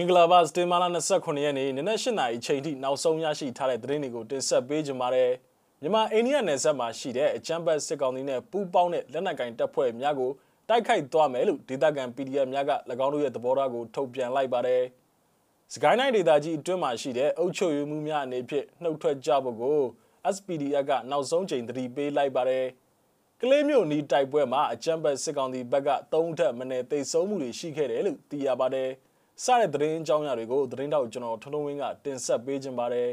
မင်္ဂလာပါစတင်မာလာ29ရက်နေ့နနက်8နာရီချိန်ထိနောက်ဆုံးရရှိထားတဲ့သတင်းတွေကိုတင်ဆက်ပေးကြပါမယ်။မြန်မာအိန္ဒိယနယ်စပ်မှာရှိတဲ့အကြမ်းဖက်စစ်ကောင်စီနဲ့ပူးပေါင်းတဲ့လက်နက်ကင်တပ်ဖွဲ့များကိုတိုက်ခိုက်သွားမယ်လို့ဒေသခံ PDF များက၎င်းတို့ရဲ့သဘောထားကိုထုတ်ပြန်လိုက်ပါတယ်။စကိုင်းတိုင်းဒေသကြီးအတွင်းမှာရှိတဲ့အုပ်ချုပ်ရေးမှုများအနေဖြင့်နှုတ်ထွက်ကြဖို့ကို SPDF ကနောက်ဆုံးချိန်သတိပေးလိုက်ပါတယ်။ကလေးမျိုးနီးတိုက်ပွဲမှာအကြမ်းဖက်စစ်ကောင်စီဘက်က၃ထက်မနည်းသိမ်းဆုံးမှုတွေရှိခဲ့တယ်လို့သိရပါတယ်။ စတဲ့သတင်းအကြောင်းအရာတွေကိုသတင်းတောက်ကျွန်တော်ထွန်းထွန်းဝင်းကတင်ဆက်ပေးခြင်းပါတယ်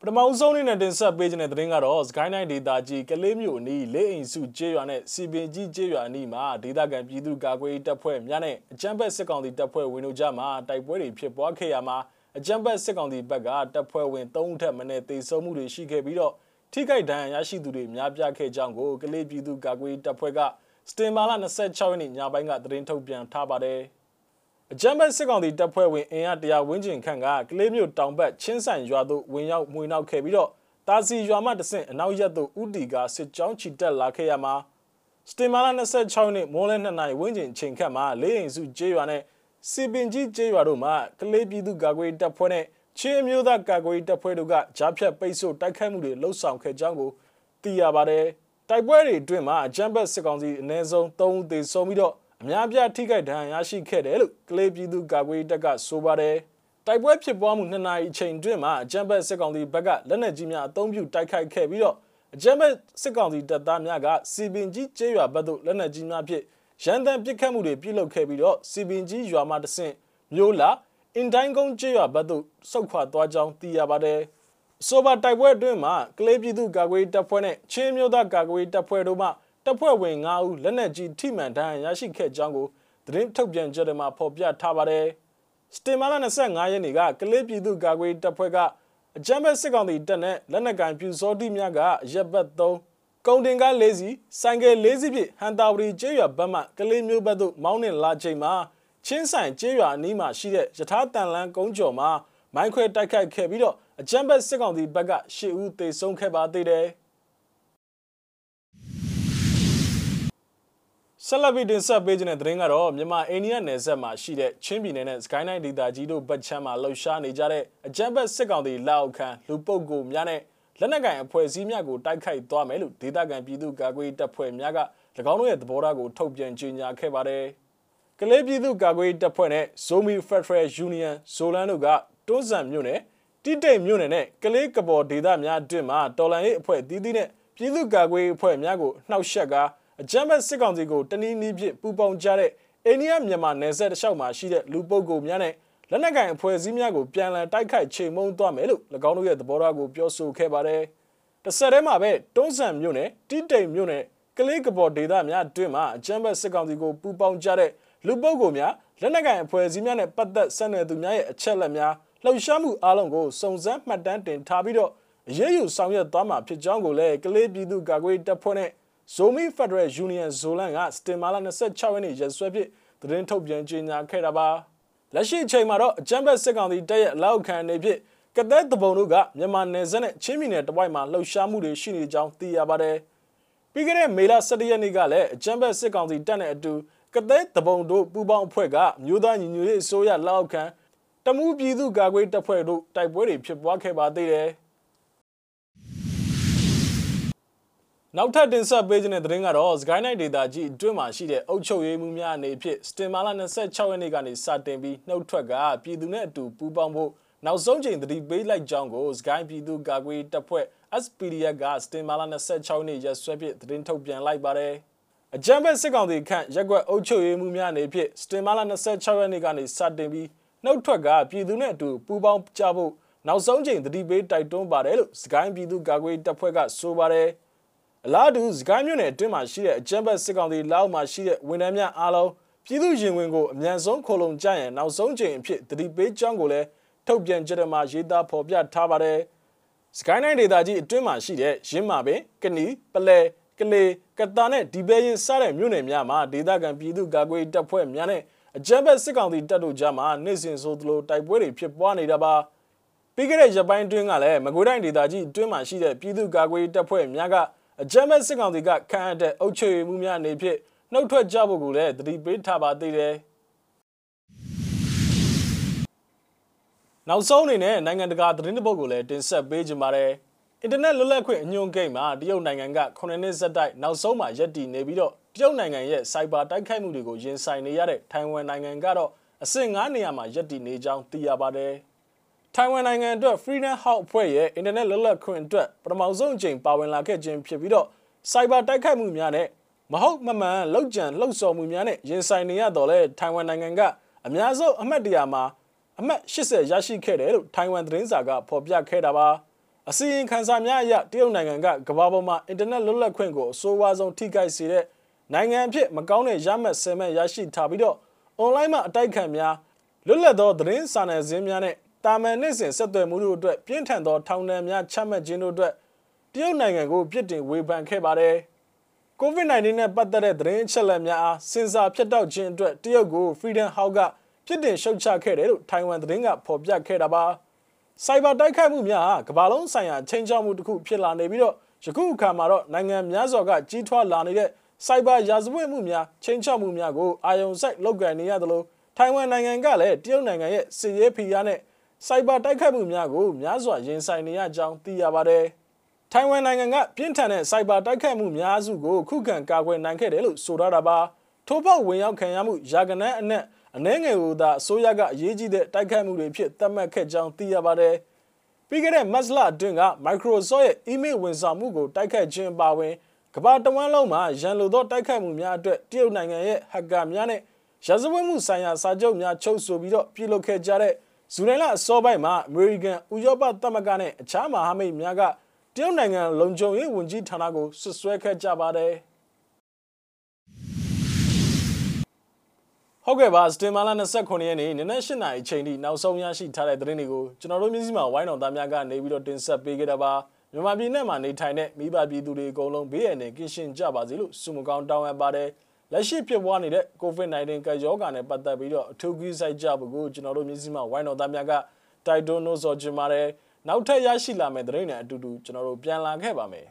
ပထမဆုံးအနေနဲ့တင်ဆက်ပေးခြင်းတဲ့သတင်းကတော့စကိုင်းတိုင်းဒေသကြီးကလေးမြို့အနီးလေးအိမ်စုကျေးရွာနဲ့စီပင်ကြီးကျေးရွာအနီးမှာဒေသခံပြည်သူကာကွယ်ရေးတပ်ဖွဲ့များနဲ့အကြမ်းဖက်စစ်ကောင်စီတပ်ဖွဲ့ဝင်တို့ကြားမှာတိုက်ပွဲတွေဖြစ်ပွားခဲ့ရမှာအကြမ်းဖက်စစ်ကောင်စီဘက်ကတပ်ဖွဲ့ဝင်၃ဦးထက်မနည်းတေဆုံးမှုတွေရှိခဲ့ပြီးတော့ထိခိုက်ဒဏ်ရာရရှိသူတွေများပြားခဲ့ကြောင်းကိုကလေးပြည်သူကာကွယ်ရေးတပ်ဖွဲ့က စတင်မာလာ26ရက်နေ့ညပိုင်းကသတင်းထုတ်ပြန်ထားပါတယ်။အကြမ်းဖက်စစ်ကောင်စီတပ်ဖွဲ့ဝင်အင်အားတရားဝန်းကျင်ခန့်ကကလေးမျိုးတောင်ဘက်ချင်းဆိုင်ရွာသို့ဝင်ရောက်မှွေနှောက်ခဲ့ပြီးတော့တာစီရွာမှတဆင့်အနောက်ရက်သို့ဥတီကစစ်ကြောင်းချီတက်လာခဲ့ရမှာစတင်မာလာ26ရက်နေ့မိုးလယ်2နာရီဝန်းကျင်ချိန်ခန့်မှာလေးအိမ်စုကျေးရွာနဲ့စီပင်ကြီးကျေးရွာတို့မှာကလေးပြည်သူကာကွယ်တပ်ဖွဲ့နဲ့ချင်းမျိုးသားကာကွယ်တပ်ဖွဲ့တို့ကကြားဖြတ်ပိတ်ဆို့တိုက်ခိုက်မှုတွေလှုပ်ဆောင်ခဲ့ကြောင်းကိုသိရပါတယ်။ တိုက်ပွဲတွေအတွင်းမှာအကြမ်းဖက်စစ်ကောင်စီအနည်းဆုံး3ဦးသေဆုံးပြီးတော့အများပြားထိခိုက်ဒဏ်ရာရရှိခဲ့တယ်လို့ကလေးပြည်သူကာကွယ်တပ်ကဆိုပါတယ်တိုက်ပွဲဖြစ်ပွားမှု2နာရီအချိန်အတွင်းမှာအကြမ်းဖက်စစ်ကောင်စီဘက်ကလက်နက်ကြီးများအုံပြုတိုက်ခိုက်ခဲ့ပြီးတော့အကြမ်းဖက်စစ်ကောင်စီတပ်သားများကစီပင်ကြီးကျေးရွာဘက်သို့လက်နက်ကြီးများဖြင့်ရန်တမ်းပစ်ခတ်မှုတွေပြုလုပ်ခဲ့ပြီးတော့စီပင်ကြီးရွာမှတဆင့်မျိုးလာအင်တိုင်းကုန်းကျေးရွာဘက်သို့ဆုတ်ခွာသွားကြောင်းသိရပါတယ်။ ဆိုပါတိုက်ပွဲအတွင်းမှာကလေးပြည်သူကာကွယ်တပ်ဖွဲ့နဲ့ချင်းမျိုးသားကာကွယ်တပ်ဖွဲ့တို့မှတပ်ဖွဲ့ဝင်9ဦးလက်နက်ကြီးထိမှန်ဒဏ်ရာရရှိခဲ့ကြောင်းကိုသတင်းထုတ်ပြန်ကြတဲ့မှာဖော်ပြထားပါတယ်။စတင်မာလာ25ရက်နေ့ကကလေးပြည်သူကာကွယ်တပ်ဖွဲ့ကအကြမ်းဖက်စစ်ကောင်စီတပ်နဲ့လက်နက်ကန်ပြူစောတိများကရပ်ဘက်3ကုန်တင်ကား၄စီးဆိုင်ကယ်၄စီးဖြင့်ဟန်တာဝရီကျေးရွာဘက်မှကလေးမျိုးဘက်သို့မောင်းနှင်လာချိန်မှာချင်းဆိုင်ကျေးရွာအနီးမှာရှိတဲ့ယထာတန်လန်းကုန်းကျော်မှာ မိုင်းခွဲတိုက်ခိုက်ခဲ့ပြီးတော့အကြမ်းဖက်စစ်ကောင်စီဘက်က၈ဦးသေဆုံးခဲ့ပါသေးတယ်ဆက်လက်ပြီးတင်ဆက်ပေးခြင်းတဲ့သတင်းကတော့မြန်မာအိန္ဒိယနယ်စပ်မှာရှိတဲ့ချင်းပြည်နယ်နဲ့စကိုင်းတိုင်းဒေသကြီးတို့ဘက်ချမ်းမှာလှုပ်ရှားနေကြတဲ့အကြမ်းဖက်စစ်ကောင်စီလက်အောက်ခံလူပုတ်ကိုများနဲ့လက်နက်ကင်အဖွဲ့အစည်းများကိုတိုက်ခိုက်သွားမယ်လို့ဒေသခံပြည်သူ့ကာကွယ်တပ်ဖွဲ့များက၎င်းတို့ရဲ့သဘောထားကိုထုတ်ပြန်ကြေညာခဲ့ပါတယ်။ကလေးပြည်သူ့ကာကွယ်တပ်ဖွဲ့နဲ့ Zomi Federal Union ဇိုလန်တို့က တွန်းဆန်မြို့နယ်တိတိတ်မြို့နယ်နဲ့ကလေးကပေါ်ဒေသများအတွင်းမှာတော်လန်ရေးအဖွဲ့တီးတီးနဲ့ပြည်သူ့ကာကွယ်ရေးအဖွဲ့များကိုနှောက်ယှက်ကာအကြမ်းဖက်စစ်ကောင်စီကိုတနည်းနည်းဖြင့်ပူးပေါင်းကြတဲ့အိန္ဒိယမြန်မာနယ်စပ်တစ်လျှောက်မှာရှိတဲ့လူပုဂ္ဂိုလ်များနဲ့လက်နက်ကင်အဖွဲ့အစည်းများကိုပြန်လည်တိုက်ခိုက်ချိန်မုံသွားမယ်လို့၎င်းတို့ရဲ့သဘောထားကိုပြောဆိုခဲ့ပါတယ်။တစ်ဆက်တည်းမှာပဲတွန်းဆန်မြို့နယ်တိတိတ်မြို့နယ်ကလေးကပေါ်ဒေသများအတွင်းမှာအကြမ်းဖက်စစ်ကောင်စီကိုပူးပေါင်းကြတဲ့လူပုဂ္ဂိုလ်များလက်နက်ကင်အဖွဲ့အစည်းများနဲ့ပတ်သက်ဆက်နွယ်သူများရဲ့အချက်အလက်များ လှုပ်ရှားမှုအလုံးကိုစုံစမ်းမှတ်တမ်းတင်ထားပြီးတော့အရေးယူဆောင်ရွက်သွားမှာဖြစ်ကြောင်းကိုလည်းကလေးပြည်သူ့ကာကွယ်တပ်ဖွဲ့နဲ့ Zomi Federal Union Zolan ကစတင်မာလာ26ရက်နေ့ရက်စွဲဖြင့်သတင်းထုတ်ပြန်ကြေညာခဲ့တာပါလက်ရှိအချိန်မှာတော့အကြမ်းဖက်စစ်ကောင်စီတပ်ရဲ့လက်အောက်ခံနေဖြင့်ကတဲ့တပုံတို့ကမြန်မာနယ်စပ်နဲ့ချင်းပြည်နယ်တဝိုက်မှာလှုပ်ရှားမှုတွေရှိနေကြောင်းသိရပါတယ်ပြီးခဲ့တဲ့မေလ17ရက်နေ့ကလည်းအကြမ်းဖက်စစ်ကောင်စီတပ်နဲ့အတူကတဲ့တပုံတို့ပူးပေါင်းအဖွဲ့ကမြို့သားညီညွတ်ရေးအစိုးရလက်အောက်ခံ တမူးပြည်သူ့ကာကွယ်တပ်ဖွဲ့တို့တိုက်ပွဲတွေဖြစ်ပွားခဲ့ပါသေးတယ်နောက်ထပ်တင်ဆက်ပေးခြင်းတဲ့သတင်းကတော့စကိုင်းနိုင်ဒေတာကြီးအတွင်းမှာရှိတဲ့အုပ်ချုပ်ရေးမှုများအနေဖြင့်စတင်မာလာ26ရက်နေ့ကနေစတင်ပြီးနှုတ်ထွက်ကပြည်သူနဲ့အတူပူးပေါင်းဖို့နောက်ဆုံးချိန်သတိပေးလိုက်ကြောင်းကိုစကိုင်းပြည်သူ့ကာကွယ်တပ်ဖွဲ့ SPDF ကစတင်မာလာ26ရက်နေ့ရက်စွဲဖြင့်သတင်းထုတ်ပြန်လိုက်ပါတယ်အကြံဖက်စစ်ကောင်စီခန့်ရက်ွက်အုပ်ချုပ်ရေးမှုများအနေဖြင့်စတင်မာလာ26ရက်နေ့ကနေစတင်ပြီး နှုတ်ထွက်ကပြည်သူနဲ့အတူပူးပေါင်းကြဖို့နောက်ဆုံးချိန်သတိပေးတိုက်တွန်းပါတယ်လို့စကိုင်းပြည်သူ့ကာကွယ်တပ်ဖွဲ့ကဆိုပါတယ်အလားတူစကိုင်းမြို့နယ်အတွင်းမှာရှိတဲ့အကြမ်းဖက်စစ်ကောင်စီလောက်မှာရှိတဲ့ဝန်ထမ်းများအားလုံးပြည်သူရင်ဝင်ကိုအမြန်ဆုံးခိုလုံကြရန်နောက်ဆုံးချိန်အဖြစ်သတိပေးကြောင်းကိုလည်းထုတ်ပြန်ကြတဲ့မှာရေးသားဖော်ပြထားပါတယ်စကိုင်းတိုင်းဒေသကြီးအတွင်းမှာရှိတဲ့ရင်းမာပင်ကနီပလဲကလေးကတာနဲ့ဒီပဲရင်စတဲ့မြို့နယ်များမှာဒေသခံပြည်သူကာကွယ်တပ်ဖွဲ့များနဲ့ အကြမ်းဖက်စစ်ကောင်စီတပ်တို့ကြားမှာနေ့စဉ်ဆိုသလိုတိုက်ပွဲတွေဖြစ်ပွားနေတာပါပြီးခဲ့တဲ့ရပိုင်းတွင်းကလည်းမကွေးတိုင်းဒေသကြီးအတွင်းမှာရှိတဲ့ပြည်သူ့ကာကွယ်တပ်ဖွဲ့များကအကြမ်းဖက်စစ်ကောင်စီကခံအပ်တဲ့အုပ်ချုပ်ရေးမှုများနေဖြင့်နှုတ်ထွက်ကြဖို့ကိုလည်းတတိပေးထားပါသေးတယ်နောက်ဆုံးအနေနဲ့နိုင်ငံတကာသတင်းတပုတ်ကိုလည်းတင်ဆက်ပေးကြပါမယ်။အင်တာနက်လွတ်လပ်ခွင့်အညွှန်းကိန်းမှာတရုတ်နိုင်ငံက9နှစ်ဆက်တိုက်နောက်ဆုံးမှရပ်တည်နေပြီးတော့ ရုတ်နိုင်ငံရဲ့စိုက်ဘာတိုက်ခိုက်မှုတွေကိုရင်ဆိုင်နေရတဲ့ထိုင်ဝမ်နိုင်ငံကတော့အဆင့်9နေရာမှာရပ်တည်နေကြောင်းသိရပါတယ်။ထိုင်ဝမ်နိုင်ငံအတွက် Freedom House အဖွဲ့ရဲ့အင်တာနက်လွတ်လပ်ခွင့်အတွက်ပထမဆုံးအကြိမ်ပါဝင်လာခဲ့ခြင်းဖြစ်ပြီးတော့စိုက်ဘာတိုက်ခိုက်မှုများနဲ့မဟုတ်မမှန်လောက်ကျန်လှုပ်ဆော်မှုများနဲ့ရင်ဆိုင်နေရတော့လဲထိုင်ဝမ်နိုင်ငံကအများဆုံးအမှတ်တရမှာအမှတ်80ရရှိခဲ့တယ်လို့ထိုင်ဝမ်သတင်းစာကဖော်ပြခဲ့တာပါအစီရင်ခံစာများအရတရုတ်နိုင်ငံကကမ္ဘာပေါ်မှာအင်တာနက်လွတ်လပ်ခွင့်ကိုအဆိုးဝါးဆုံးထိခိုက်စေတဲ့ နိုင်ငံအဖြစ်မကောင်းတဲ့ရမှတ်ဆယ်မှတ်ရရှိထားပြီးတော့အွန်လိုင်းမှာအတိုက်ခံများလွတ်လပ်သောသတင်းစာနယ်ဇင်းများနဲ့တာမန်နေ့စဉ်ဆက်သွယ်မှုတို့အတွက်ပြင်းထန်သောထောင်ဒဏ်များချမှတ်ခြင်းတို့အတွက်တရုတ်နိုင်ငံကိုပြစ်တင်ဝေဖန်ခဲ့ပါတယ်။ COVID-19 နဲ့ပတ်သက်တဲ့သတင်းအချက်အလက်များအားစင်စာဖြတ်တောက်ခြင်းအတွက်တရုတ်ကို Freedom House ကပြစ်တင်ရှုတ်ချခဲ့တယ်လို့ထိုင်ဝမ်သတင်းကဖော်ပြခဲ့တာပါ။စိုက်ဘာတိုက်ခိုက်မှုများဟာကမ္ဘာလုံးဆိုင်ရာချိန်ချောက်မှုတစ်ခုဖြစ်လာနေပြီးတော့ယခုအခါမှာတော့နိုင်ငံများစွာကကြီးထွားလာနေတဲ့ စိုက်ဘာရာဇဝတ်မှုများချိန်ချောက်မှုများကိုအာယုံစိုက်လုပ်ကန်နေရသလိုထိုင်ဝမ်နိုင်ငံကလည်းတရုတ်နိုင်ငံရဲ့စစ်ရေးဖိအားနဲ့စိုက်ဘာတိုက်ခိုက်မှုများကိုများစွာရင်ဆိုင်နေရကြောင်းသိရပါတယ်။ထိုင်ဝမ်နိုင်ငံကပြင်းထန်တဲ့စိုက်ဘာတိုက်ခိုက်မှုများစုကိုခုခံကာကွယ်နိုင်ခဲ့တယ်လို့ဆိုထားတာပါ။ထို့ပေါက်ဝင်ရောက်ခံရမှုရာဂနန်းအနက်အနှဲငယ်ကိုသာအစိုးရကအရေးကြီးတဲ့တိုက်ခိုက်မှုတွေဖြစ်သတ်မှတ်ခဲ့ကြောင်းသိရပါတယ်။ပြီးခဲ့တဲ့မတ်လအတွင်းက Microsoft ရဲ့ email ဝန်ဆောင်မှုကိုတိုက်ခိုက်ခြင်းပါဝင် ကမ္ဘာတဝန်းလုံးမှာရန်လိုသောတိုက်ခိုက်မှုများအတွက်တရုတ်နိုင်ငံရဲ့ဟက်ကာများနဲ့ရာဇဝတ်မှုဆိုင်ရာစာချုပ်များချုပ်ဆိုပြီးတော့ပြုလုပ်ခဲ့ကြတဲ့ဇူလိုင်လအစောပိုင်းမှာအမေရိကန်ဥရောပသမဂ္ဂနဲ့အခြားမဟာမိတ်များကတရုတ်နိုင်ငံလုံခြုံရေးဝန်ကြီးဌာနကိုဆွဆွဲခဲ့ကြပါတယ်။ဟုတ်ကဲ့ပါစတင်မာလာ29ရက်နေ့နနက်8နာရီချိန်ထိနောက်ဆုံးရရှိထားတဲ့သတင်းတွေကိုကျွန်တော်တို့မျိုးစိမှာဝိုင်းတော်သားများကနေပြီးတော့တင်ဆက်ပေးခဲ့တာပါ မြန်မာပြည်နဲ့မှာနေထိုင်တဲ့မိဘပြည်သူတွေအကုန်လုံးဘေးရန်နဲ့ကင်းရှင်းကြပါစေလို့ဆုမကောင်းတောင်းအပ်ပါတယ်လက်ရှိဖြစ်ပွားနေတဲ့ COVID-19 ကရောဂါနဲ့ပတ်သက်ပြီးတော့အထူးကြီးဆိုင်ကြဖို့ကိုကျွန်တော်တို့မျိုးစိမှာဝိုင်းတော်သားများကတိုက်တွန်းလို့ဆိုချင်ပါတယ်နောက်ထပ်ရရှိလာမယ့်သတင်းတွေအတူတူကျွန်တော်တို့ပြန်လာခဲ့ပါမယ်